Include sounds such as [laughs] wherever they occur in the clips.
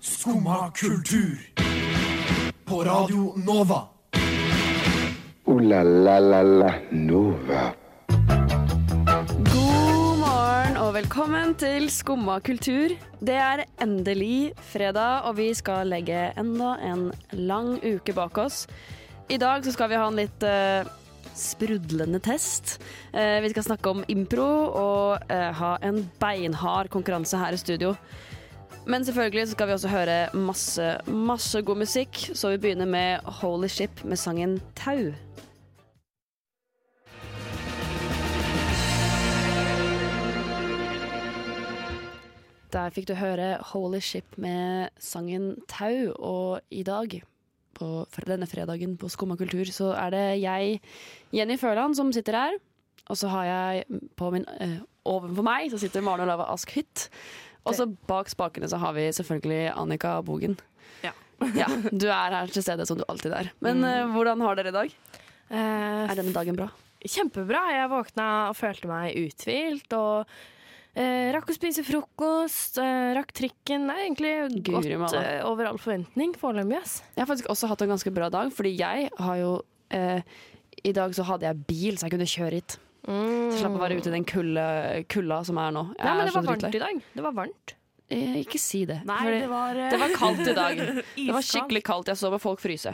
Skumma kultur. På Radio Nova. O-la-la-la-la Nova. God morgen og velkommen til Skumma kultur. Det er endelig fredag, og vi skal legge enda en lang uke bak oss. I dag så skal vi ha en litt uh, sprudlende test. Eh, vi skal snakke om impro og eh, ha en beinhard konkurranse her i studio. Men selvfølgelig skal vi også høre masse, masse god musikk, så vi begynner med Holy Ship med sangen Tau. Der fikk du høre Holy Ship med sangen Tau, og i dag, på denne fredagen på Skumma kultur, så er det jeg, Jenny Førland, som sitter her. Og så har jeg på min øh, Ovenfor meg så sitter Maren Olava Ask Hytt. Og så bak spakene så har vi selvfølgelig Annika Bogen. Ja. [laughs] ja. Du er her til stede som du alltid er. Men mm. hvordan har dere i dag? Uh, Er denne dagen bra? kjempebra. Jeg våkna og følte meg uthvilt. Og uh, rakk å spise frokost, uh, rakk trikken. Det er egentlig Guri godt eh, over all forventning foreløpig. Jeg har faktisk også hatt en ganske bra dag, fordi jeg har jo eh, I dag så hadde jeg bil, så jeg kunne kjøre hit. Så slapp å være ute i den kulda som er nå. Jeg Nei, men det var varmt i dag. Det var varmt. Eh, ikke si det. Nei, det var, det var kaldt i dag. [laughs] Det var skikkelig kaldt. Jeg så på folk fryse.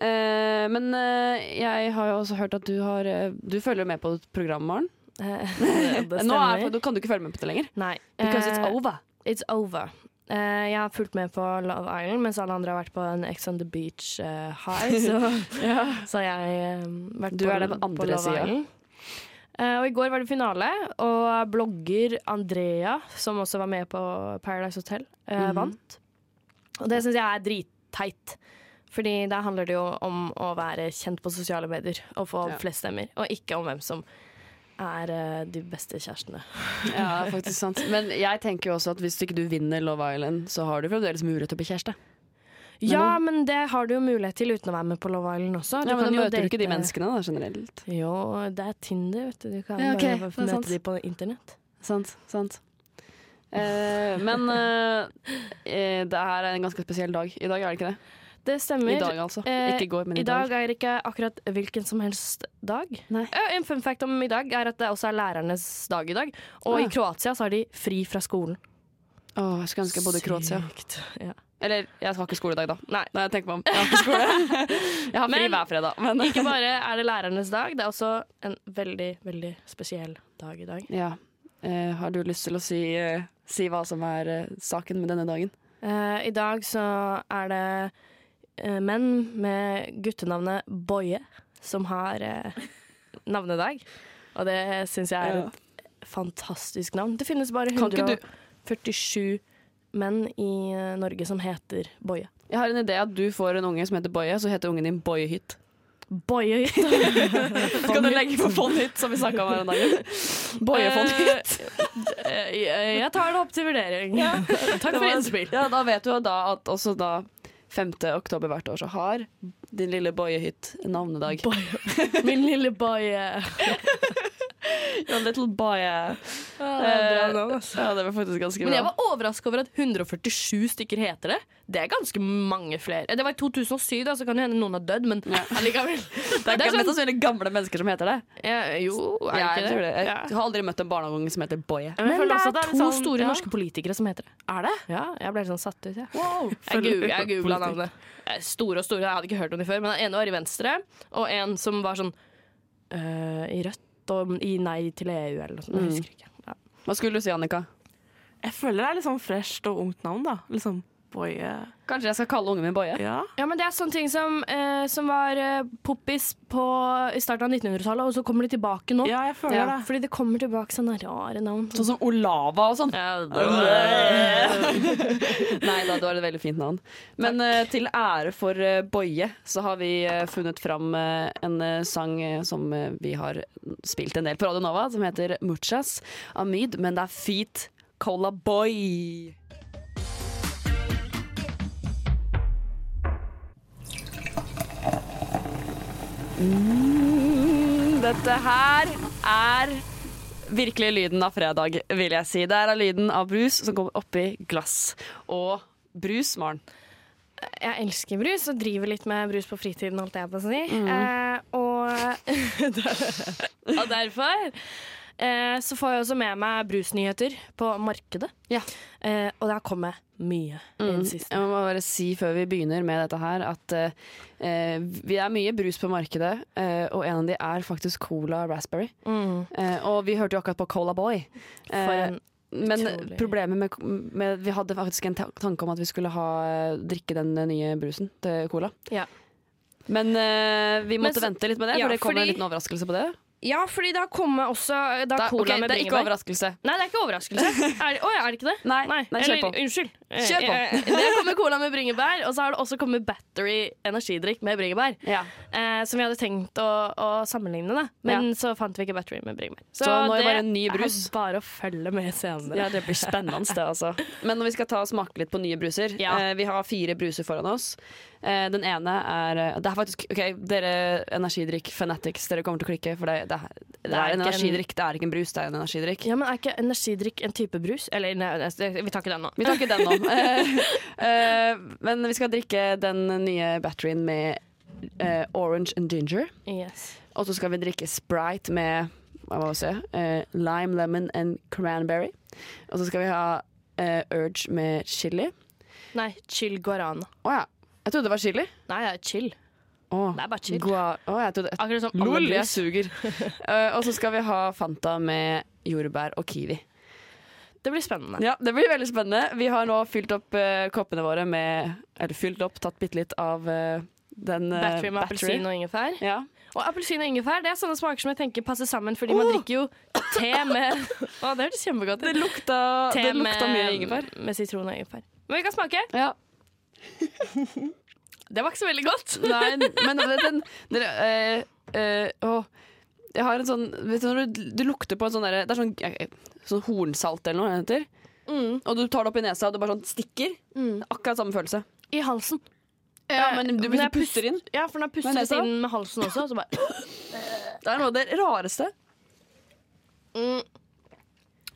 Eh, men eh, jeg har jo også hørt at du har eh, Du følger med på programmet, Maren? Eh, [laughs] [laughs] Nå er, nå kan du ikke følge med på det lenger. Nei. Because it's eh, over. It's over. Uh, jeg har fulgt med på Love Island, mens alle andre har vært på en Ex on the Beach uh, high. Så, så har jeg eh, vært Du på, er den på Love siden. Island. Eh, og i går var det finale, og blogger Andrea, som også var med på Paradise Hotel, Mhm. vant. Og det syns jeg er dritteit. Fordi der handler det jo om å være kjent på sosiale medier og få Ja. flest stemmer, og ikke om hvem som er eh, de beste kjærestene. [laughs] Ja, faktisk sant. Men jeg tenker jo også at hvis ikke du vinner Love Island, så har du fremdeles mulighet til å bli kjæreste. Ja, men det har du jo mulighet til uten å være med på Love Island også. Ja, men da møter du ikke de menneskene da, generelt. Jo, det er Tinder, vet du. Du kan Ja, okay. bare er sant. møte de på internett. Sant, sant. Eh, men eh, eh, det her er en ganske spesiell dag. I dag er det ikke det? Det stemmer. I dag, altså. Eh, ikke går, men i, I dag er det ikke akkurat hvilken som helst dag. Nei. Eh, En fun fact om i dag er at det også er lærernes dag i dag. Og Ah. i Kroatia så har de fri fra skolen. Åh, jeg skulle ønske jeg bodde i Kroatia. Ja. Eller jeg har ikke skole i dag, da. Nei. Nei, jeg tenker meg om. Jeg har ikke skole. [laughs] jeg har fri Men- hver fredag. Men [laughs] Ikke bare er det lærernes dag, det er også en veldig, veldig spesiell dag i dag. ja. Eh, har du lyst til å si, eh, si hva som er eh, saken med denne dagen? Eh, I dag så er det eh, menn med guttenavnet Boje som har eh, navnedag. Og det syns jeg er Ja. et fantastisk navn. Det finnes bare Kan ikke 147 menn i eh, Norge som heter Boje. Jeg har en idé at du får en unge som heter Boje, så heter ungen din Bojehytt. Boje Så [laughs] kan du legge på Fondhytt, som vi snakka om her om dagen. [laughs] Boje-Fondhytt. Eh, jeg jeg tar det opp til vurdering. [laughs] Takk for innspill. Ja, da vet du da at også da 5. oktober hvert år så har din lille Bojehytt en navnedag. Min lille Boje. [laughs] Your little Boje. det er bra Eh, navn, altså. Ja, det var faktisk ganske Men jeg var overraska over at 147 stykker heter det. Det er ganske mange flere. Det var i 2007, da, så kan det hende noen har dødd, men allikevel. [laughs] Det er, det sånn- sannsynlig gamle mennesker som heter det. Ja, jo, er det Jeg, ikke det? det. Jeg har aldri møtt en barnehage som heter Boje. Men, men det er det er to sånn- store ja. norske politikere som heter det. Er det? Ja, jeg ble sånn satt ut, jeg. Wow. Jeg, jeg googla navnet. Store og store, jeg hadde ikke hørt om dem før. Men den ene var i Venstre, og en som var sånn øh, i Rødt og i Nei til EU eller noe sånt. Jeg Mm. husker ikke. Ja. Hva skulle du si, Annika? Jeg føler det er litt sånn fresht og ungt navn, da. Liksom Boje. Kanskje jeg skal kalle ungen min Boje? Ja. Ja, men det er sånne ting som, eh, som var eh, poppis på, i starten av 1900-tallet, og så kommer de tilbake nå. ja, jeg føler Ja. det. Fordi det kommer tilbake sånne rare navn. Sånn som Olava og sånn. Ja, [laughs] Nei da, du har et veldig fint navn. Men eh, til ære for eh, Boje, så har vi eh, funnet fram eh, en eh, sang eh, som eh, vi har spilt en del på Radio Nova, som heter Muchas Amid, men det er Feet Cola Boy. Mm, dette her er virkelig lyden av fredag, vil jeg si. Det er lyden av brus som kommer oppi glass. Og brus, Maren. Jeg elsker brus og driver litt med brus på fritiden, holdt jeg på å si. Mm. Eh, og, [laughs] og derfor eh, så får jeg også med meg brusnyheter på markedet. Ja. Eh, og det har kommet mye i Mm. Jeg må bare si før vi begynner med dette her, at eh, vi er mye brus på markedet, eh, og en av de er faktisk Cola Raspberry. Mm. Eh, og vi hørte jo akkurat på Cola Boy. Eh, en men utrolig- problemet med, med Vi hadde faktisk en tanke om at vi skulle ha, eh, drikke den nye brusen til Cola. Ja. Men eh, vi Men måtte så- vente litt med det, ja, for det kom fordi- en liten overraskelse på det. Ja, fordi det har kommet også det Da, cola okay, med det er ikke overraskelse. Nei, det er ikke overraskelse. Er det, å, ja, er det ikke det? Nei, nei, eller. Unnskyld. Kjør på. Eh, Det kommer cola med bringebær, og så har det også kommet battery energidrikk med bringebær. Ja. Eh, som vi hadde tenkt å, å sammenligne, da. men så fant vi ikke battery med bringebær. Så nå er det bare en ny er brus. bare å følge med senere. Ja, det blir spennende det, altså. Men når vi skal ta og smake litt på nye bruser Ja. eh, Vi har fire bruser foran oss. Eh, den ene er eh, Det er faktisk OK, dere energidrikk fanatics, dere kommer til å klikke, for det, det, er, det er en energidrikk. en- det er ikke en brus, det er en energidrikk. Ja, men Er ikke energidrikk en type brus? Eller nei, vi tar ikke den nå. Vi tar ikke den nå. [laughs] Eh, eh, men vi skal drikke den nye batterien med eh, orange and ginger. Yes. Og så skal vi drikke Sprite med lime, lemon and cranberry. Og så skal vi ha Urge med chili. Nei, chill guarana. Å ja. Jeg trodde det var chili. Nei, det er chill. Oh, Det er bare chill. Gua oh, jeg trodde Akkurat som alle Lol, jeg suger. uh, [laughs] og så skal vi ha Fanta med jordbær og kiwi. Det blir spennende. Ja, Det blir veldig spennende. Vi har nå fylt opp uh, koppene våre med Eller fylt opp, tatt bitte litt av uh, den uh, Battery med appelsin og ingefær. Ja. Og appelsin og ingefær det er sånne smaker som jeg tenker passer sammen, fordi man drikker jo te med [laughs] Å, det hørtes kjempegodt ut. Det lukta, Te det lukta med, mye ingefær. Med sitron og ingefær. Men vi kan smake. Ja. [laughs] Det var ikke så veldig godt. Nei, men den... dere eh, eh, åh, Jeg har en sånn vet du, når du, du lukter på en sånn derre Det er sånn, eh, sånn hornsalt eller noe det heter. Mm. Og du tar det opp i nesa, og det bare sånn stikker. Mm. Akkurat samme følelse. I halsen. Ja, men du, du puster inn Ja, for når jeg puster Med nesa? inn med halsen også, så bare Det er noe av det rareste. mm.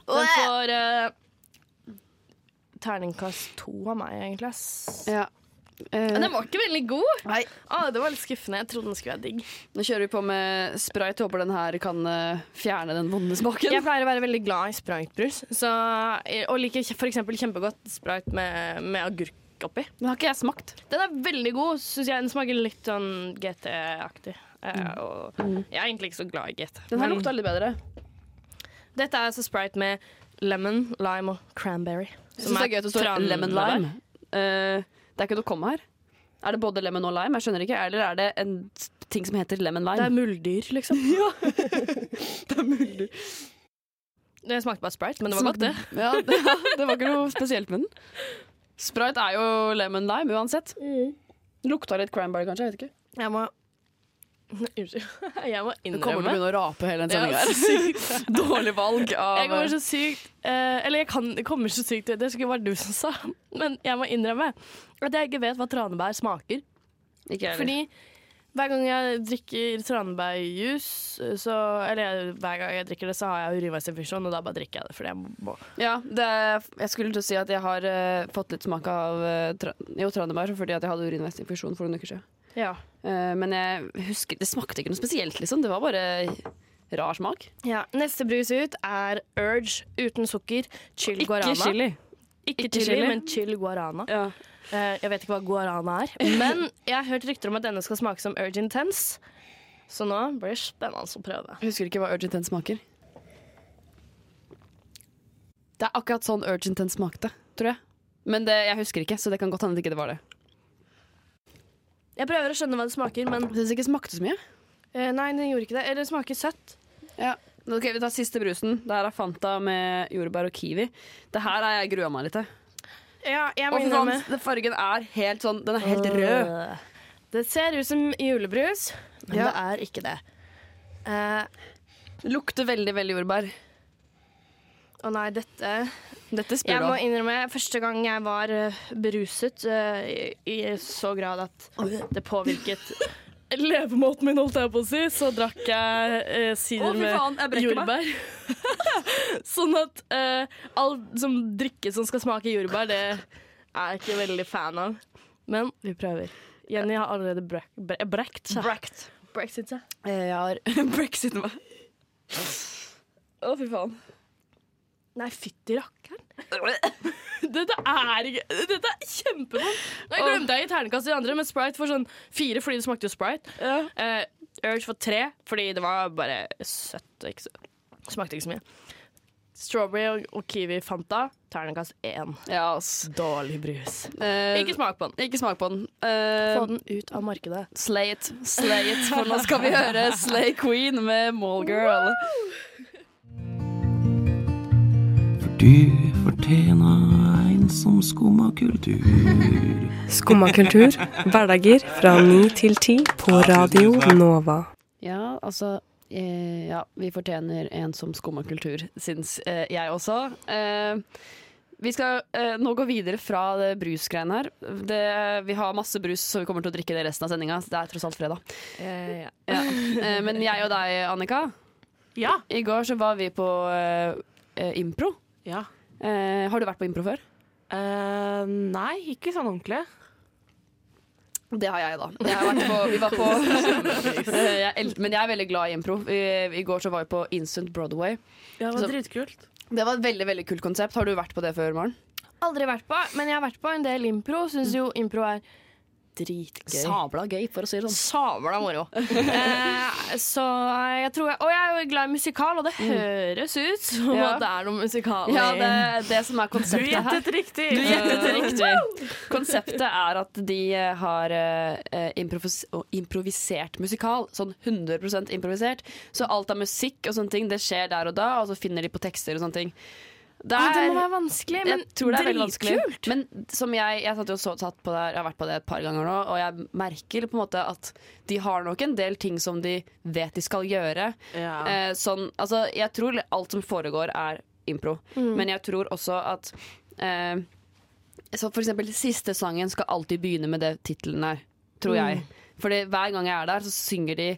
Den får uh, terningkast to av meg, egentlig. Ja. Eh, Men den var ikke veldig god. nei, Ah, det var litt skuffende. Jeg trodde den skulle være digg. nå kjører vi på med sprite. Håper den her kan eh, fjerne den vonde smaken. Jeg pleier å være veldig glad i spritebrus, og liker eksempel kjempegodt sprite med, med agurk oppi. Den har ikke jeg smakt. Den er veldig god, syns jeg. Den smaker litt sånn GT-aktig. Eh, og jeg er egentlig ikke så glad i GT. Den her men lukta litt bedre. Dette er altså sprite med lemon, lime og cranberry. Jeg syns det er gøy at det står lemon lime. Eh, det er ikke noe komme her. Er det både lemon og lime? Jeg skjønner ikke. Eller er det en ting som heter lemon Det er muldyr, liksom. [laughs] ja. [laughs] det er muldyr. Det smakte bare sprite, men det var godt, det. Ja, det, ja, det var ikke noe spesielt med den. Sprite er jo lemon lime uansett. Lukta litt cranberry, kanskje. Jeg vet ikke. Jeg må [laughs] Unnskyld. [laughs] Jeg må Du kommer til å innrømme begynne å rape hele den sendinga her. [laughs] Dårlig valg av Jeg kommer så sykt eh, Eller jeg kan, kommer så sykt Det skulle vært du som sa, men jeg må innrømme at jeg ikke vet hva tranebær smaker. Fordi hver gang jeg drikker tranebærjuice, så Eller hver gang jeg drikker det, så har jeg urinveisinfeksjon, og da bare drikker jeg det fordi jeg må. Ja, det, jeg skulle til å si at jeg har uh, fått litt smak av uh, tra jo, tranebær fordi at jeg hadde urinveisinfeksjon for noen uker siden. Ja. Eh, men jeg husker, det smakte ikke noe spesielt, liksom. Det var bare rar smak. Neste brus ut er Urge uten sukker, chill Ikke guarana. chili. Ikke Ikke chili, chili. men chill guarana. Ja. Eh, jeg vet ikke hva guarana er, men jeg har hørt rykter om at denne skal smake som Urge Intense. Så nå blir det spennende å prøve. Husker ikke hva Urge Intense smaker. Det er akkurat sånn Urge Intense smakte, tror jeg. Men det, jeg husker ikke, så det kan godt hende det ikke var det. Jeg prøver å skjønne hva det smaker, men Jeg syns ikke det smakte så mye. eh, nei, den gjorde ikke det. Eller det smaker søtt. Ja. Ok, Vi tar siste brusen. Det her er Fanta med jordbær og kiwi. Det her har jeg grua meg litt til. Ja, jeg må innrømme det. den fargen er helt sånn Den er helt rød. Det ser ut som julebrus, men Ja. det er ikke det. Eh, Lukter veldig, veldig jordbær. Å nei, dette Dette Jeg spør du må innrømme, første gang jeg var eh, beruset eh, i, i så grad at det påvirket [laughs] levemåten min, holdt jeg på å si, så drakk jeg uh, sider med faen, jeg jordbær. [laughs] Sånn at eh, all som drikke som skal smake jordbær, det er jeg ikke veldig fan av. Men vi prøver. Jenny har allerede brek, bre, brekt seg. Brekt. Brexit seg. Eh, Jeg har [laughs] brexit meg. Å, fy faen. Nei, fytti rakkeren. [laughs] Dette er ikke Dette er kjempevondt. Jeg glemte jeg i terningkast de andre, men Sprite får sånn fire fordi det smakte jo Sprite. Eh, Urge får tre fordi det var bare søtt ikke så Smakte ikke så mye. Strawberry og, og Kiwi Fanta, terningkast én. Ja, ass. Dårlig brus. Uh, Ikke smak på den. ikke smak på den. Uh, Få den ut av markedet. slay it. Slay it. For nå skal vi høre Slay Queen med Mallgirl. For du fortjener en som skumma kultur. Skumma kultur, hverdager fra ni til ti på Radio Nova. Ja, altså eh, Ja, vi fortjener en som skummer kultur, syns eh, jeg også. Eh, vi skal eh, nå gå videre fra det brusgreiene her. Det, vi har masse brus, så vi kommer til å drikke det resten av sendinga. Det er tross alt fredag. Eh, ja. Ja. Eh, men jeg og deg, Annika. Ja. I går så var vi på eh, impro. Ja. Eh, har du vært på impro før? Eh, nei, ikke sånn ordentlig. Det har jeg, da. Jeg har vært på, vi var på [laughs] Eh, jeg, el- Men jeg er veldig glad i impro. I, I går så var vi på Instant Broadway. Ja, det var Så- dritkult. Det var et veldig veldig kult konsept. Har du vært på det før, Maren? Aldri vært på, men jeg har vært på en del impro. Syns jo impro er dritgøy. Sabla gøy, for å si det sånn. Sabla moro. [laughs] eh, så jeg tror jeg, Og jeg er jo glad i musikal, og det høres ut som Ja. at det er noe musikal i Ja, det er det som er konseptet her. Du gjettet riktig! Du gjettet riktig. Konseptet er at de eh, har eh, improvis improvisert musikal. Sånn 100 improvisert. Så alt av musikk og sånne ting, det skjer der og da, og så finner de på tekster og sånne ting. Det, Ah, det er- må være vanskelig, men jeg tror det er veldig vanskelig. Men som jeg, jeg satt jo så satt på der, jeg har vært på det et par ganger nå, og jeg merker på en måte at de har nok en del ting som de vet de skal gjøre. Ja. Eh, sånn, altså, jeg tror alt som foregår er impro, Mm. men jeg tror også at eh, så For eksempel siste sangen skal alltid begynne med det tittelen er, tror jeg. Fordi hver gang jeg er der, så synger de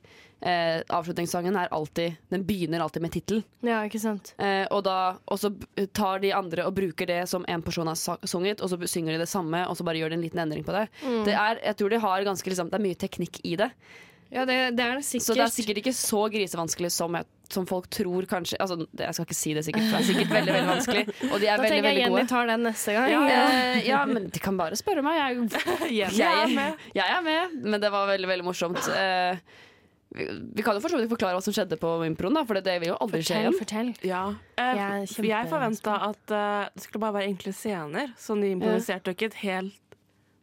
eh, Avslutningssangen er alltid Den begynner alltid med tittel. Ja, ikke sant. Eh, og, da, og så tar de andre og bruker det som en person har sunget, og så synger de det samme, og så bare gjør de en liten endring på det. Det, er, jeg tror de har ganske, liksom, det er mye teknikk i det. Ja, det, det er det sikkert. Så det er sikkert ikke så grisevanskelig som, jeg, som folk tror kanskje altså, Jeg skal ikke si det sikkert, for det er sikkert veldig veldig vanskelig. Og de er da veldig, tenker jeg veldig Jenny gode. tar den neste gang. Ja, ja. ja, men de kan bare spørre meg. Jeg, [laughs] jeg, med. [laughs] jeg er med, men det var veldig veldig morsomt. Eh, vi, vi kan jo for så vidt forklare hva som skjedde på improen, da, for det vil jo aldri skje igjen. fortell. Ja. Eh, Jeg jeg forventa at uh, det skulle bare være enkle scener som de improviserte, og ikke et helt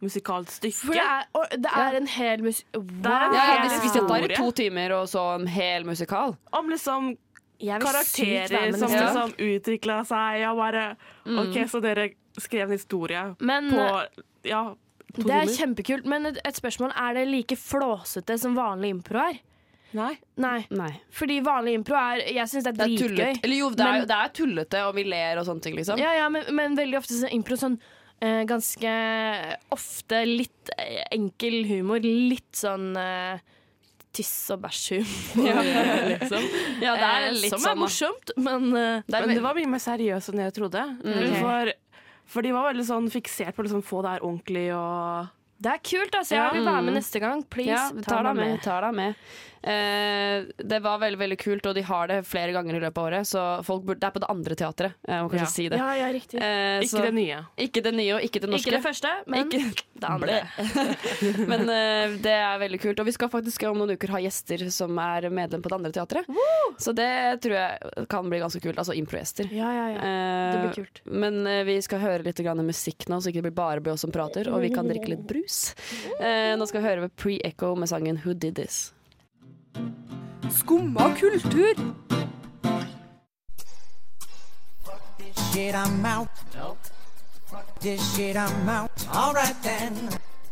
musikalsk stykke. For det er, og det er en hel musik... Wow. Ja, ja, vi, satt der i to timer og så en hel musikal. Om liksom karakterer som ja. liksom utvikla seg. og bare OK, så dere skrev en historie Men på eh, ja, to det er timer? kjempekult. Men et, et spørsmål er det like flåsete som vanlig impro er? Nei. Nei. Nei. Fordi vanlig impro er Jeg syns det er Det er jo, det er, Men- det er tullete, og vi ler og sånne ting, liksom. Ja, ja, men, men veldig ofte så er impro sånn ganske ofte litt eh, enkel humor. Litt sånn eh, tiss og bæsj-humor, [laughs] [laughs] liksom. Ja, det er Eh, litt som sånn, er morsomt, men eh, Det er Men det var mye mer seriøst enn jeg trodde. Ok. For, for de var veldig sånn fiksert på å liksom få det her ordentlig og det er kult. altså Jeg vil være med neste gang. Please, Ja, vi ta deg med. med. Tar deg med. Eh, det var veldig veldig kult, og de har det flere ganger i løpet av året. Så folk burde, Det er på det andre teatret, jeg må kanskje Ja. si det. Ja, ja, riktig. Eh, Ikke det nye. Ikke det nye og ikke det norske. Ikke det første, men Ikke- [laughs] det andre. [laughs] Men eh, det er veldig kult. Og vi skal faktisk om noen uker ha gjester som er medlem på det andre teatret. Så det tror jeg kan bli ganske kult. Altså improgjester. Ja, ja, ja. Eh, Det blir kult. Men eh, vi skal høre litt grann musikk nå, så ikke det blir bare oss som prater. Og vi kan drikke litt brus. Eh, nå skal vi høre Pre-Echo med sangen Who Did This. Alright kultur.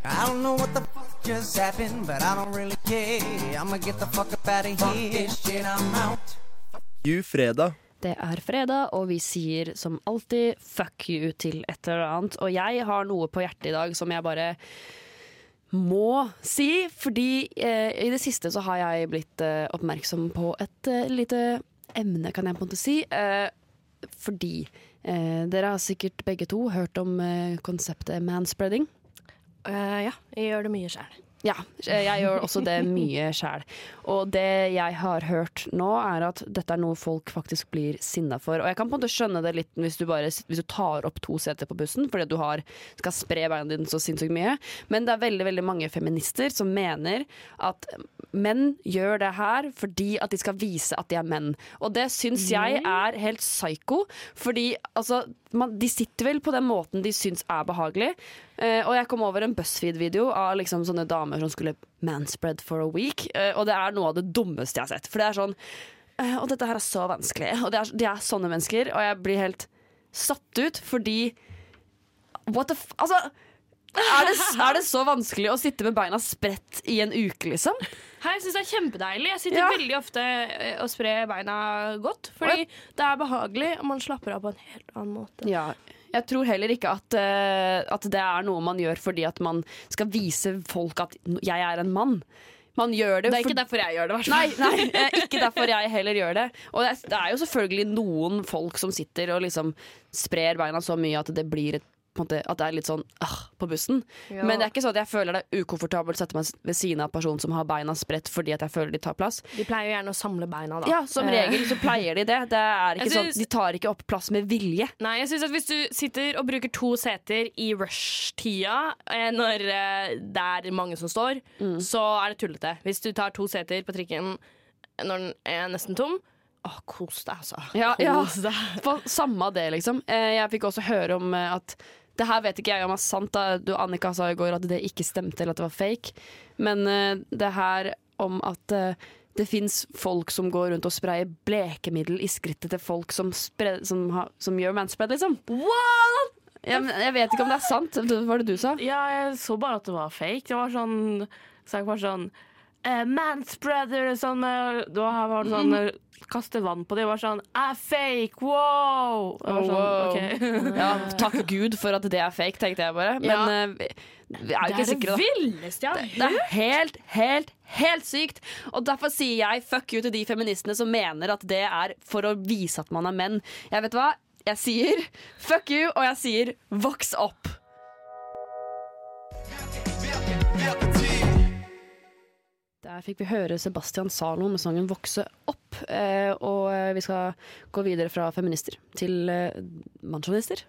I don't know what the fuck just happened, but I don't really care. I'ma get the fuck up out of here. Shit, I'm out. You fredag. Det er fredag, og vi sier som alltid fuck you til et eller annet. Og jeg har noe på hjertet i dag som jeg bare må si, fordi eh, i det siste så har jeg blitt eh, oppmerksom på et eh, lite emne, kan jeg på en måte si. Eh, fordi eh, dere har sikkert begge to hørt om eh, konseptet manspreading. Ja, jeg gjør det mye sjøl. Ja, jeg gjør også det [laughs] mye sjæl. Og det jeg har hørt nå, er at dette er noe folk faktisk blir sinna for. Og jeg kan på en måte skjønne det litt hvis du, bare, hvis du tar opp to seter på bussen fordi du har, skal spre beina dine så sinnssykt mye. Men det er veldig veldig mange feminister som mener at menn gjør det her fordi at de skal vise at de er menn. Og det syns jeg er helt psycho, fordi altså man, De sitter vel på den måten de syns er behagelig. Eh, og jeg kom over en BuzzFeed-video av liksom sånne damer som skulle manspread for a week. Uh, og det er noe av det dummeste jeg har sett. For det er sånn uh, Og dette her er så vanskelig. Og det er, de er sånne mennesker, og jeg blir helt satt ut fordi What the f... Altså er det, er det så vanskelig å sitte med beina spredt i en uke, liksom? Hei, synes syns det er kjempedeilig. Jeg sitter Ja. veldig ofte og sprer beina godt. Fordi det er behagelig, og man slapper av på en helt annen måte. Ja. Jeg tror heller ikke at, eh, at det er noe man gjør fordi at man skal vise folk at jeg er en mann. Man gjør det, Det er ikke derfor jeg gjør det. Nei, nei, eh, ikke derfor jeg heller gjør det. Og det er, jo selvfølgelig noen folk som sitter og liksom sprer beina så mye at det blir et måte, at det er litt sånn ah, på bussen. Ja. Men det er ikke sånn at jeg føler det er ukomfortabelt å sette meg ved siden av personen som har beina spredt fordi at jeg føler de tar plass. De pleier jo gjerne å samle beina, da. Ja, Som Eh, regel så pleier de det. det er ikke Jeg sånn, de tar ikke opp plass med vilje. Nei, jeg synes at Hvis du sitter og bruker to seter i rush-tida, eh, når eh, det er mange som står, Mm. så er det tullete. Hvis du tar to seter på trikken når den er nesten tom, åh, kos deg, altså. Ja, ja. Kos deg. For samme det, liksom. Jeg fikk også høre om at det her vet ikke jeg om er sant. Da. Du, Annika sa i går at det ikke stemte, eller at det var fake. Men uh, det her om at uh, det fins folk som går rundt og sprayer blekemiddel i skrittet til folk som, spre, som, ha, som gjør manspread, liksom. What?! Jeg, jeg vet ikke om det er sant. Hva var det du sa? Ja, jeg så bare at det var fake. Det var sånn Sak var sånn eh, Manspreader sånn, eh, Da var det sånn eh, Kaste vann på det. Det var sånn Er fake! Wow! Det var sånn, Wow. Okay. [laughs] Ja, takk Gud for at det er fake, tenkte jeg bare. Men Ja. vi, vi er jo ikke sikre, da. villeste jeg har Det er helt, helt, helt sykt. Og derfor sier jeg fuck you til de feministene som mener at det er for å vise at man er menn. Jeg vet hva? Jeg sier fuck you, og jeg sier voks opp. Der fikk vi høre Sebastian Zalo med sangen 'Vokse opp'. Eh, og eh, vi skal gå videre fra feminister til eh, mannssjåvinister.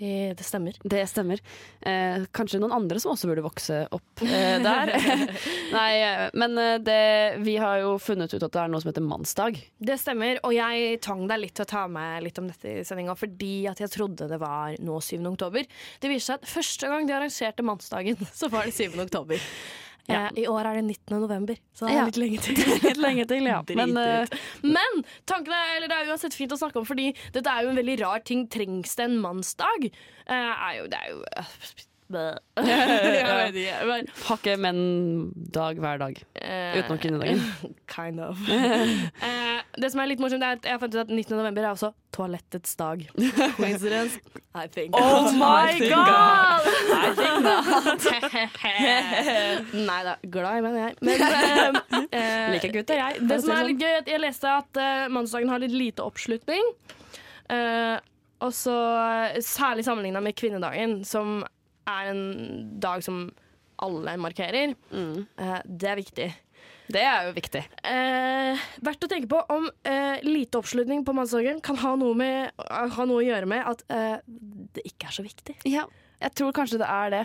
Eh, Det stemmer. Det stemmer. Eh, kanskje noen andre som også burde vokse opp eh, der. [laughs] Nei, men det, vi har jo funnet ut at det er noe som heter mannsdag. Det stemmer, og jeg tvang deg litt til å ta med litt om dette i sendinga fordi at jeg trodde det var nå 7. oktober. Det viser seg at første gang de arrangerte mannsdagen, [laughs] så var det 7. oktober. Eh, I år er det 19. november, så det er Ja. litt lenge til. [laughs] Litt lenge til, ja. [laughs] Men eh. Men tanken er, eller det er uansett fint å snakke om, fordi dette er jo en veldig rar ting. Trengs det en mannsdag? Eh, er jo, det er jo øh, bæ. [laughs] Jeg vet ikke. Men, har ikke menn dag hver dag. eh, Utenom kvinnedagen. [laughs] Kind of. [laughs] Eh, det som er litt morsomt, er at jeg fant ut at 19. november er også toalettets dag. Coincidence? I think. Oh my god! Nei da, glad i menn, jeg. Men eh, eh, Liker gutter, jeg. det som er sånn. litt gøy, er at jeg leste at uh, mannsdagen har litt lite oppslutning. Uh, og så eh, Særlig sammenligna med kvinnedagen, som er en dag som alle markerer. Mm. Uh, det er viktig. Det er jo viktig. Eh, verdt å tenke på om eh, lite oppslutning på mannsdagen kan ha noe, med, ha noe å gjøre med at eh, det ikke er så viktig. Ja, jeg tror kanskje det er det.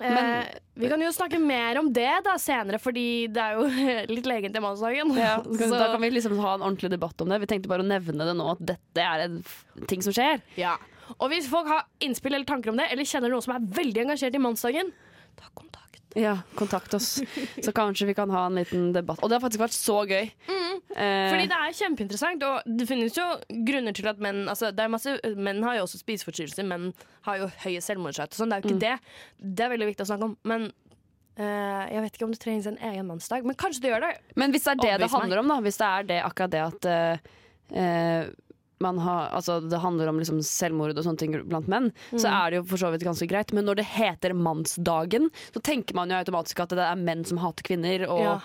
Men- eh, vi kan jo snakke mer om det da senere, fordi det er jo [laughs] litt legen til mannsdagen. [laughs] Så- Da kan vi liksom ha en ordentlig debatt om det. Vi tenkte bare å nevne det nå, at dette er en ting som skjer. Ja. Og hvis folk har innspill eller tanker om det, eller kjenner noen som er veldig engasjert i mannsdagen, ta kontakt. Ja, kontakt oss, så kanskje vi kan ha en liten debatt. Og det har faktisk vært så gøy. Eh, Fordi det er kjempeinteressant, og det finnes jo grunner til at menn altså det masse, Menn har jo også spiseforstyrrelser, menn har jo høye selvmordsrate. Sånn, det er jo ikke det. Det er veldig viktig å snakke om. Men eh, jeg vet ikke om det trengs en egen mannsdag, men kanskje det gjør det. Men hvis det er det det handler meg. om, da, hvis det er det, akkurat det at eh, eh, man har, altså det handler om liksom selvmord og sånne ting blant menn, så Mm. er det jo for så vidt ganske greit. Men når det heter mannsdagen, så tenker man jo automatisk at det er menn som hater kvinner. Og Ja.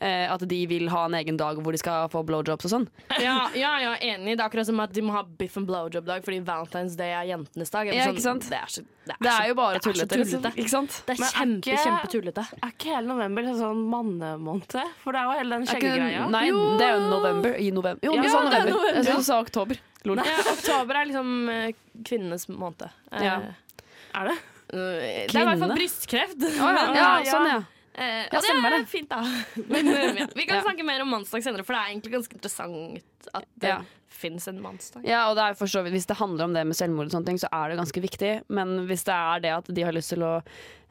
Eh, at de vil ha en egen dag hvor de skal få blowjobs og sånn. Ja, ja, ja, enig. Det er akkurat som at de må ha biff and blowjob-dag fordi Valentine's Day er jentenes dag. Ja, sånn. ikke sant? Det er, så, det er, Det er jo bare er tullete. liksom. Ikke sant? Det er Men er kjempe, tullete. Er ikke hele november en sånn mannemåned? For det er jo hele den ikke skjeggegreia. Nei, det er jo november. I november. Jo, Ja, sa det er november. november. Jeg du sa oktober. Lol. Ja, oktober er liksom eh, kvinnenes måned. Eh, Ja. Er det? Kvinne? det er i hvert fall brystkreft. [laughs] Ja, sånn, ja. Eh, Ja, og stemmer det er det. fint, da. [laughs] Men eh, ja. vi kan Ja. snakke mer om mannsdag senere, for det er egentlig ganske interessant at det Ja. fins en mannsdag. Ja, og det er for så vidt, Hvis det handler om det med selvmord, og sånne ting, så er det ganske viktig. Men hvis det er det at de har lyst til å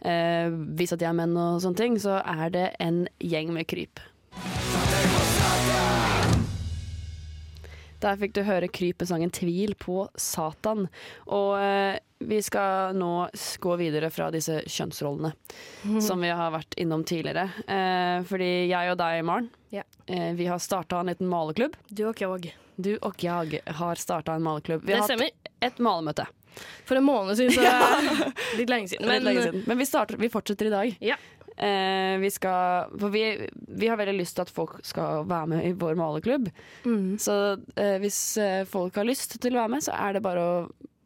eh, vise at de er menn, og sånne ting, så er det en gjeng med kryp. Der fikk du høre krypesangen 'Tvil på Satan'. Og eh, vi skal nå gå videre fra disse kjønnsrollene som vi har vært innom tidligere. Eh, fordi jeg og deg, Maren, Ja. eh, vi har starta en liten maleklubb. Du og jeg. Du og jeg har starta en maleklubb. Vi Det har hatt et malemøte. For en måned siden, så [laughs] Litt lenge siden. Men, litt lenge siden. Men vi, starter, vi fortsetter i dag. Ja. Eh, vi skal For vi, vi har veldig lyst til at folk skal være med i vår maleklubb. mm. Så eh, hvis eh, folk har lyst til å være med, så er det bare å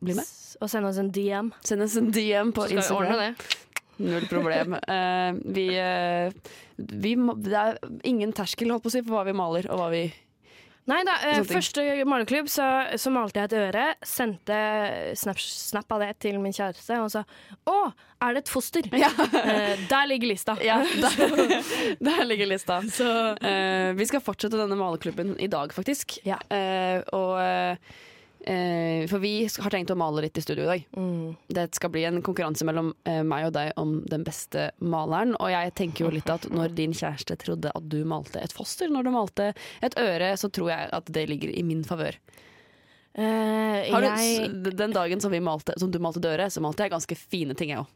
bli med. Og sende oss en DM. Send oss en DM på Instagram. Null problem. [laughs] Eh, vi, eh, vi må, Det er ingen terskel holdt på å si, for hva vi maler og hva vi Nei da, eh, første maleklubb så, så malte jeg et øre. Sendte snap, snap av det til min kjæreste og sa 'Å, er det et foster?' Eh, der ligger lista. Ja, [laughs] der, der ligger lista. Eh, vi skal fortsette denne maleklubben i dag, faktisk. Ja. Eh, og eh, For vi har tenkt å male litt i studio i dag. Mm. Det skal bli en konkurranse mellom eh, meg og deg om den beste maleren. Og jeg tenker jo litt at [laughs] når din kjæreste trodde at du malte et foster, når du malte et øre, så tror jeg at det ligger i min favør. Eh, jeg, Den dagen som, vi malte, som du malte døret, så malte jeg ganske fine ting, jeg òg.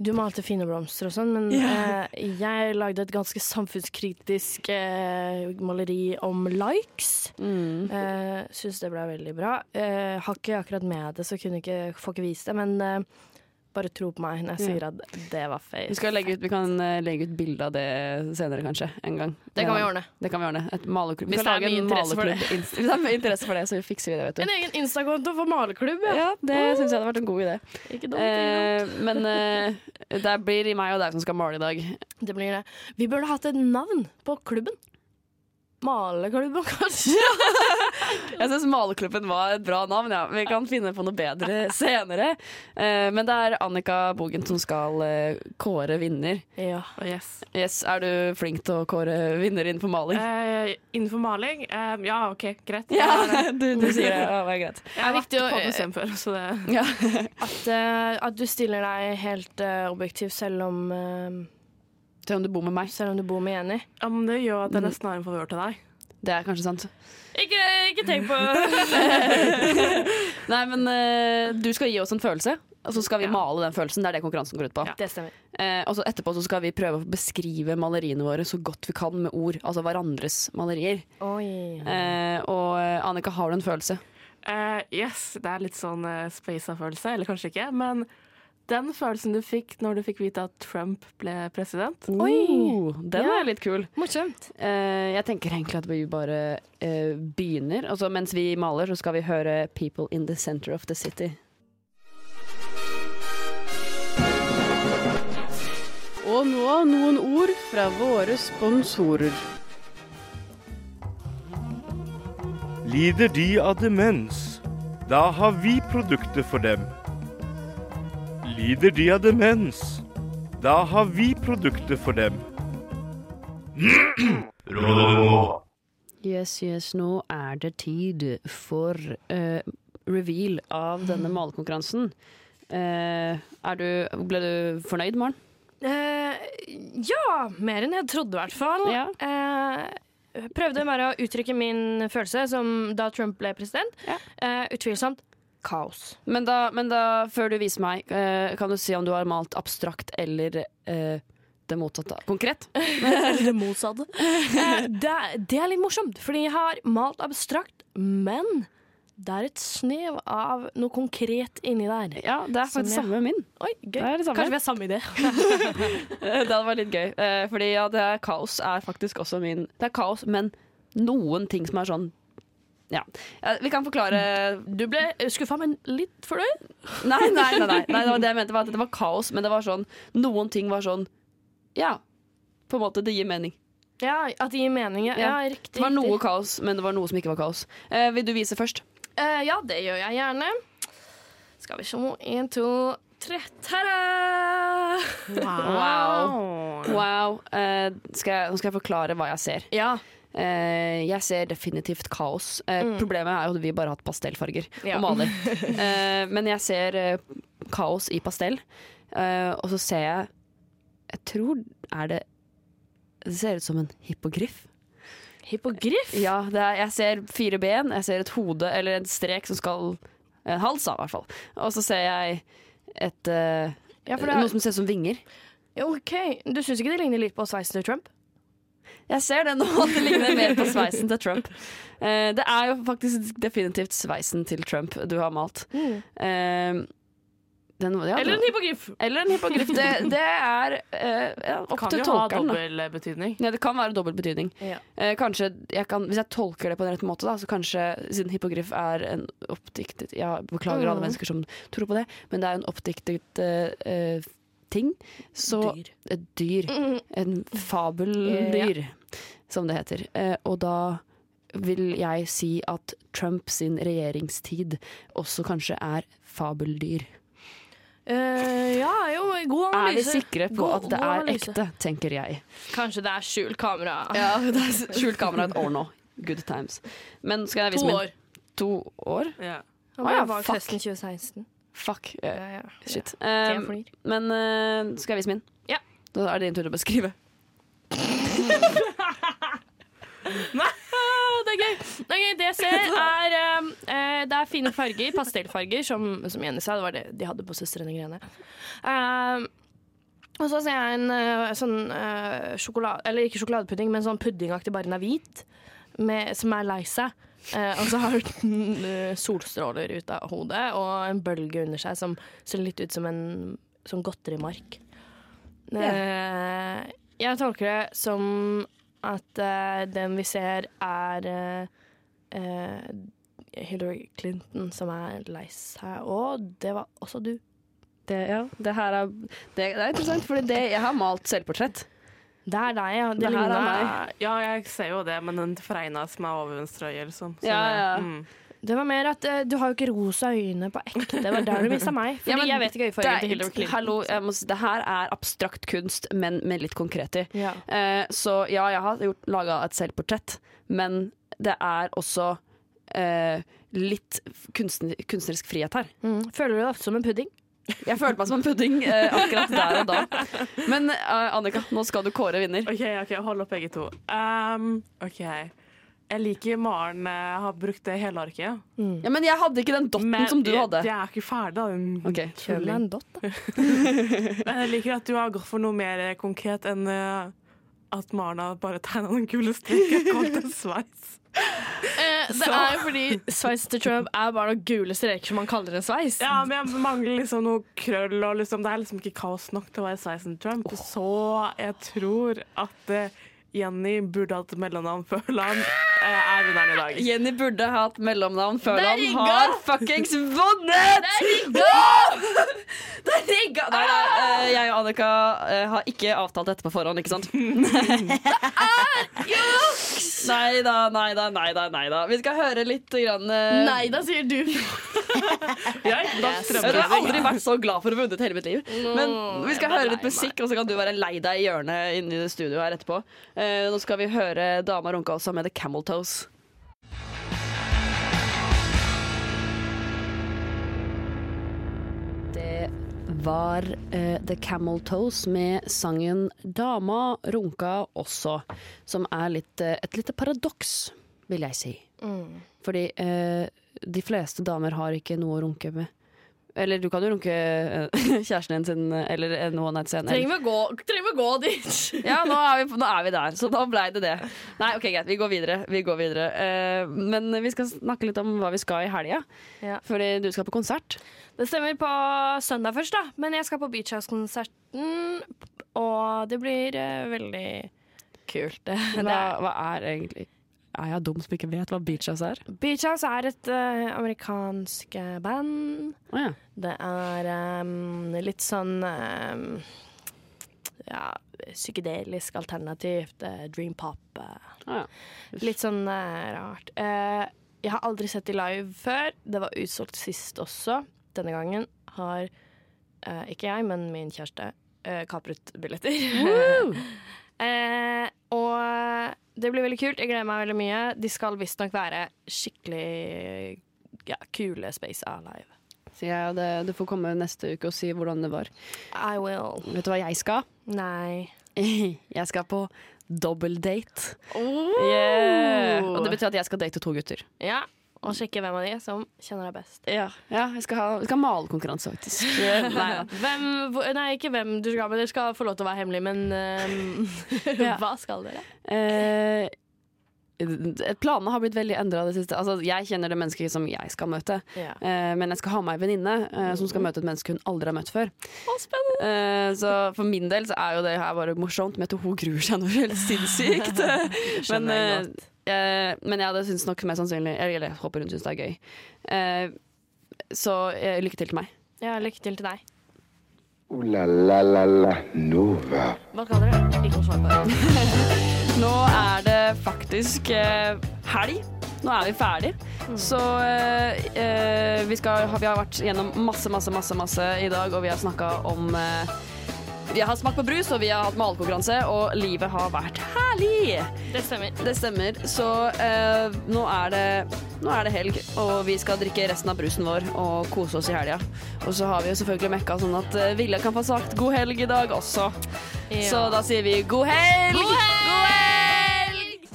Du malte fine blomster og sånn, men eh, jeg lagde et ganske samfunnskritisk eh, maleri om likes. Mm. Uh, Syns det ble veldig bra. Eh, har ikke akkurat med det, så kunne ikke, får ikke vist det, men eh, bare tro på meg når jeg sier at det var Vi, skal legge ut, vi kan eh, legge ut bilde av det senere, kanskje. En gang. Det kan vi ordne. Det kan vi ordne. Et maleklubb. Hvis det er mye interesse for det. Hvis [laughs] det er mye interesse for det, så fikser vi det, vet du. En egen Insta-konto for maleklubb, ja. Ja, det syns jeg hadde vært en god idé. Ikke dumt. Eh, men eh, det blir meg og deg som skal male i dag. Det blir det. Vi burde hatt et navn på klubben. Maleklubben, kanskje? Jeg syns Maleklubben var et bra navn, ja. Vi kan finne på noe bedre senere. Eh, men det er Annika Bogen som skal eh, kåre vinner. Ja. Yes. Yes, Er du flink til å kåre vinner innenfor maling? Uh, innenfor maling? Uh, ja, OK, greit. Ja, [laughs] du, du sier det. Ja, det er greit. jeg har vært på museum før, så det Ja. At, uh, at du stiller deg helt objektivt objektiv selv om, uh, Se om du bor med meg. selv om du bor med Jenny. ja, men det gjør at jeg Mm. nesten har en favør til deg. Det er kanskje sant. Ikke, ikke tenk på [laughs] Nei, men uh, du skal gi oss en følelse, og så skal vi Ja. male den følelsen. Det er det konkurransen går ut på. Ja. Det stemmer. Uh, og så etterpå så skal vi prøve å beskrive maleriene våre så godt vi kan med ord. Altså hverandres malerier. Oi. Uh, og Annika, har du en følelse? Eh, yes, det er litt sånn uh, spaisa-følelse, eller kanskje ikke. Men den følelsen du fikk når du fikk vite at Trump ble president Oi! Den Ja. er litt kul. Morsomt. Uh, jeg tenker egentlig at vi bare uh, begynner. Altså, mens vi maler, så skal vi høre 'People in the Center of the City'. Og nå noen ord fra våre sponsorer. Lider de av demens? Da har vi produkter for dem. Lider de av demens? Da har vi produkter for dem. Yes, yes, nå er det tid for uh, reveal av denne malekonkurransen. Uh, er du, ble du fornøyd, Maren? Uh, ja, mer enn jeg trodde i hvert fall. Ja. Eh, prøvde bare å uttrykke min følelse som da Trump ble president. Ja. Eh, utvilsomt kaos. Men da, men da, før du viser meg, eh, kan du si om du har malt abstrakt eller eh, det motsatte? Konkret? Eller [laughs] det motsatte. Eh, det, det er litt morsomt, fordi jeg har malt abstrakt, men det er et snev av noe konkret inni der. Ja, det er faktisk jeg- samme min. Oi, gøy. Samme. Kanskje vi har samme idé. [laughs] Eh, Det hadde vært litt gøy. Fordi ja, det er kaos er faktisk også min Det er kaos, men noen ting som er sånn Ja. ja. Vi kan forklare Du ble skuffa, men litt fornøyd? Nei, nei, nei, nei. nei det, var det jeg [laughs] mente var at det var kaos, men det var sånn Noen ting var sånn Ja, på en måte. Det gir mening. Ja, at det gir mening. Ja, Ja. riktig. Det var noe riktig. kaos, men det var noe som ikke var kaos. Eh, vil du vise først? Eh, ja, det gjør jeg gjerne. Skal vi se. Én, to, tre. Ta-da! Wow. [laughs] wow. Eh, skal jeg, nå skal jeg forklare hva jeg ser. Ja. Eh, jeg ser definitivt kaos. Eh, Mm. Problemet er jo at vi bare har hatt pastellfarger Ja. og maler. [laughs] Eh, men jeg ser kaos i pastell, og så ser jeg Jeg tror er det Det ser ut som en hippogriff. Hippogriff? Ja, det er, jeg ser fire ben, jeg ser et hode eller en strek som skal En hals, da, i hvert fall. Og så ser jeg et Ja, er- Noe som ser ut som vinger. OK. Du syns ikke det ligner litt på sveisen til Trump? Jeg ser det nå, [laughs] at det ligner mer på sveisen til Trump. Eh, det er jo faktisk definitivt sveisen til Trump du har malt. Eh, den, ja, Eller en hippogriff. Eller en hippogriff. Det, [laughs] det er eh, ja, opp Kan til jo ha tolkeren. dobbel betydning. Ja, det kan være dobbel betydning. Ja. Eh, kanskje jeg kan, Hvis jeg tolker det på en rett måte, da, så kanskje siden hippogriff er en oppdiktet Jeg beklager alle Mm. mennesker som tror på det, men det er en oppdiktet eh, eh, ting. Så Dyr. Et dyr. [laughs] En fabeldyr, som det heter. Eh, og da vil jeg si at Trump sin regjeringstid også kanskje er fabeldyr. Uh, ja, jo, god Er vi sikre på God- at det er analyse. ekte, tenker jeg. Kanskje det er skjult kamera. Ja, det er skjult kamera et år nå. Good times. Men skal jeg vise To min? år. To år? Ja. Han ah, ja, fuck. høsten 2016. Fuck. Ja, ja. Shit. Eh, men uh, skal jeg vise min? Ja. Da er det din tur til å beskrive. [laughs] Det er gøy. Det, er gøy. det jeg ser, er um, eh, Det er fine farger, pastellfarger, som, som Jenny sa. Det var det de hadde på Søstrene Grene. Um, og så ser jeg en eh, sånn sjokolade... Eller ikke sjokoladepudding, men sånn puddingaktig, bare den er hvit, med, som er lei seg. Eh, og så har den [laughs] solstråler ut av hodet og en bølge under seg som ser litt ut som en som godterimark. Eh, jeg tolker det som at eh, den vi ser, er Hillary Clinton som er lei seg. Og det var også du. Det, ja, det her er, det, det er interessant, for jeg har malt selvportrett. Det er deg, ja. Det, Det er ligner- meg. Ja, jeg ser jo det, men den fregna som er over venstre øye, liksom. Så Ja, det- ja. Mm. Det var mer at uh, du har jo ikke rosa øyne på ekte. Det var der du mista meg. Fordi Ja, men jeg vet ikke Det, øyefargen til er, Hillary Clinton. hallo, jeg må si, det her er abstrakt kunst, men med litt konkret i. Ja. Uh, så ja, jeg har gjort, laga et selvportrett, men det er også uh, litt kunstner, kunstnerisk frihet her. Mm. Føler du deg ofte som en pudding? Jeg følte meg som en pudding eh, akkurat der og da. Men eh, Annika, nå skal du kåre vinner. OK, ok, hold opp begge to. Um, OK. Jeg liker Maren eh, har brukt det hele arket. Ja, Men jeg hadde ikke den dotten Men som du jeg- hadde. Jeg er ikke ferdig, da. din Ok. Kjøl meg en dott, da. [laughs] Men jeg liker at du har gått for noe mer eh, konkret enn eh, at Marna bare tegna den kule streken og kalt det sveis. Eh, det Så- er jo fordi sveis til Trump er bare noen gule streker som man kaller en sveis. Ja, men jeg mangler liksom noe krøll, og liksom, det er liksom ikke kaos nok til å være sveisen til Trump. Så jeg tror at eh, Jenny burde hatt mellomnavn før eh, er vinneren i dag. Jenny burde hatt mellomnavn før er han har fuckings vunnet! Det er rigga! [laughs] det er rigga! Nei, nei, eh, jeg og Annika eh, har ikke avtalt dette på forhånd, ikke sant? [laughs] Nei da, nei da, nei da, nei da. Vi skal høre litt grann, uh... Nei da, sier du. [laughs] Jeg, Jeg har aldri vært så glad for å ha vunnet hele mitt liv. Men vi skal er høre litt musikk, og så kan du være lei deg i hjørnet inne i det studioet her etterpå. Uh, nå skal vi høre Dama runka også med The Camel Toes. Det var uh, The Camel Toes med sangen 'Dama runka også', som er litt, uh, et lite paradoks, vil jeg si. Fordi uh, de fleste damer har ikke noe å runke med. Eller du kan jo runke eh, [laughs] kjæresten din sin, eller en one night scene. Trenger vi gå, trenger vi gå dit? [laughs] Ja, nå er, vi, nå er vi der, så da blei det det. Nei, ok, greit, vi går videre. Vi går videre. Uh, men vi skal snakke litt om hva vi skal i helga. Ja. Fordi du skal på konsert. Det stemmer på søndag først, da. Men jeg skal på Beach House-konserten, og det blir uh, veldig kult. Hva, hva er egentlig Er jeg dum som ikke vet hva Beach House er? Beach House er et uh, amerikansk eh, band. Oh, ja. Det er um, litt sånn um, ja, psykedelisk alternativt. uh, dream pop. Uh. Å ja. litt sånn uh, rart. Jeg har aldri sett de live før. Det var utsolgt sist også. Denne gangen har ikke jeg, men min kjæreste kapret billetter. [laughs] det blir veldig kult. Jeg gleder meg veldig mye. De skal visstnok være skikkelig ja, kule Space Alive. Sier jeg, og det, du får komme neste uke og si hvordan det var. I will. Vet du hva jeg skal? Nei. [laughs] Jeg skal på dobbeldate. Oh. Yeah. Og det betyr at jeg skal date to gutter. Ja, og sjekke hvem av de som kjenner deg best. Ja, jeg skal ha, jeg skal ha malekonkurranse, faktisk. [laughs] Nei, da. Hvem, nei, ikke hvem du skal, men dere skal få lov til å være hemmelig, men uh, [laughs] Ja. hva skal dere? Eh, planene har blitt veldig endra det siste. Altså, jeg kjenner det mennesket som jeg skal møte, Ja. eh, men jeg skal ha med ei venninne eh, som skal møte et menneske hun aldri har møtt før. Eh, så for min del så er jo det her bare morsomt, men jeg tror hun gruer seg noe helt sinnssykt. [laughs] men, jeg eh, men jeg hadde syntes nok mest sannsynlig Eller jeg håper hun syns det er gøy. Eh, så eh, lykke til til meg. Ja, lykke til til deg. Ooh la la la la Nova. Hva kaller dere? Ikke noe svar på det. [laughs] Nå er det faktisk eh, helg. Nå er vi ferdig. Så eh, eh, vi, skal, vi har vært gjennom masse, masse, masse, masse i dag, og vi har snakka om Vi har smakt på brus, og vi har hatt malekonkurranse, og livet har vært herlig! Det stemmer. Det stemmer. Så eh, nå, er det, nå er det helg, og vi skal drikke resten av brusen vår og kose oss i helga. Og så har vi jo selvfølgelig mekka sånn at eh, Vilja kan få sagt god helg i dag også. Så da sier vi god helg! God helg!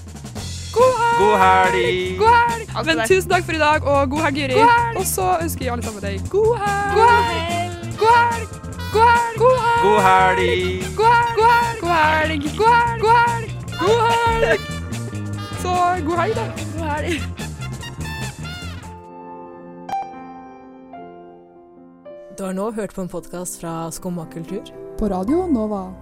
God helg! God helg! Men tusen takk for i dag, og god helg, Juri. Og så ønsker vi alle sammen deg god helg! God helg! god helg. God helg! God helg! God helg! God helg! God helg! God helg! God helg! God helg! God helg! Så god helg, da. God helg. Du har nå hørt på en podkast fra Skumma kultur. På Radio Nova.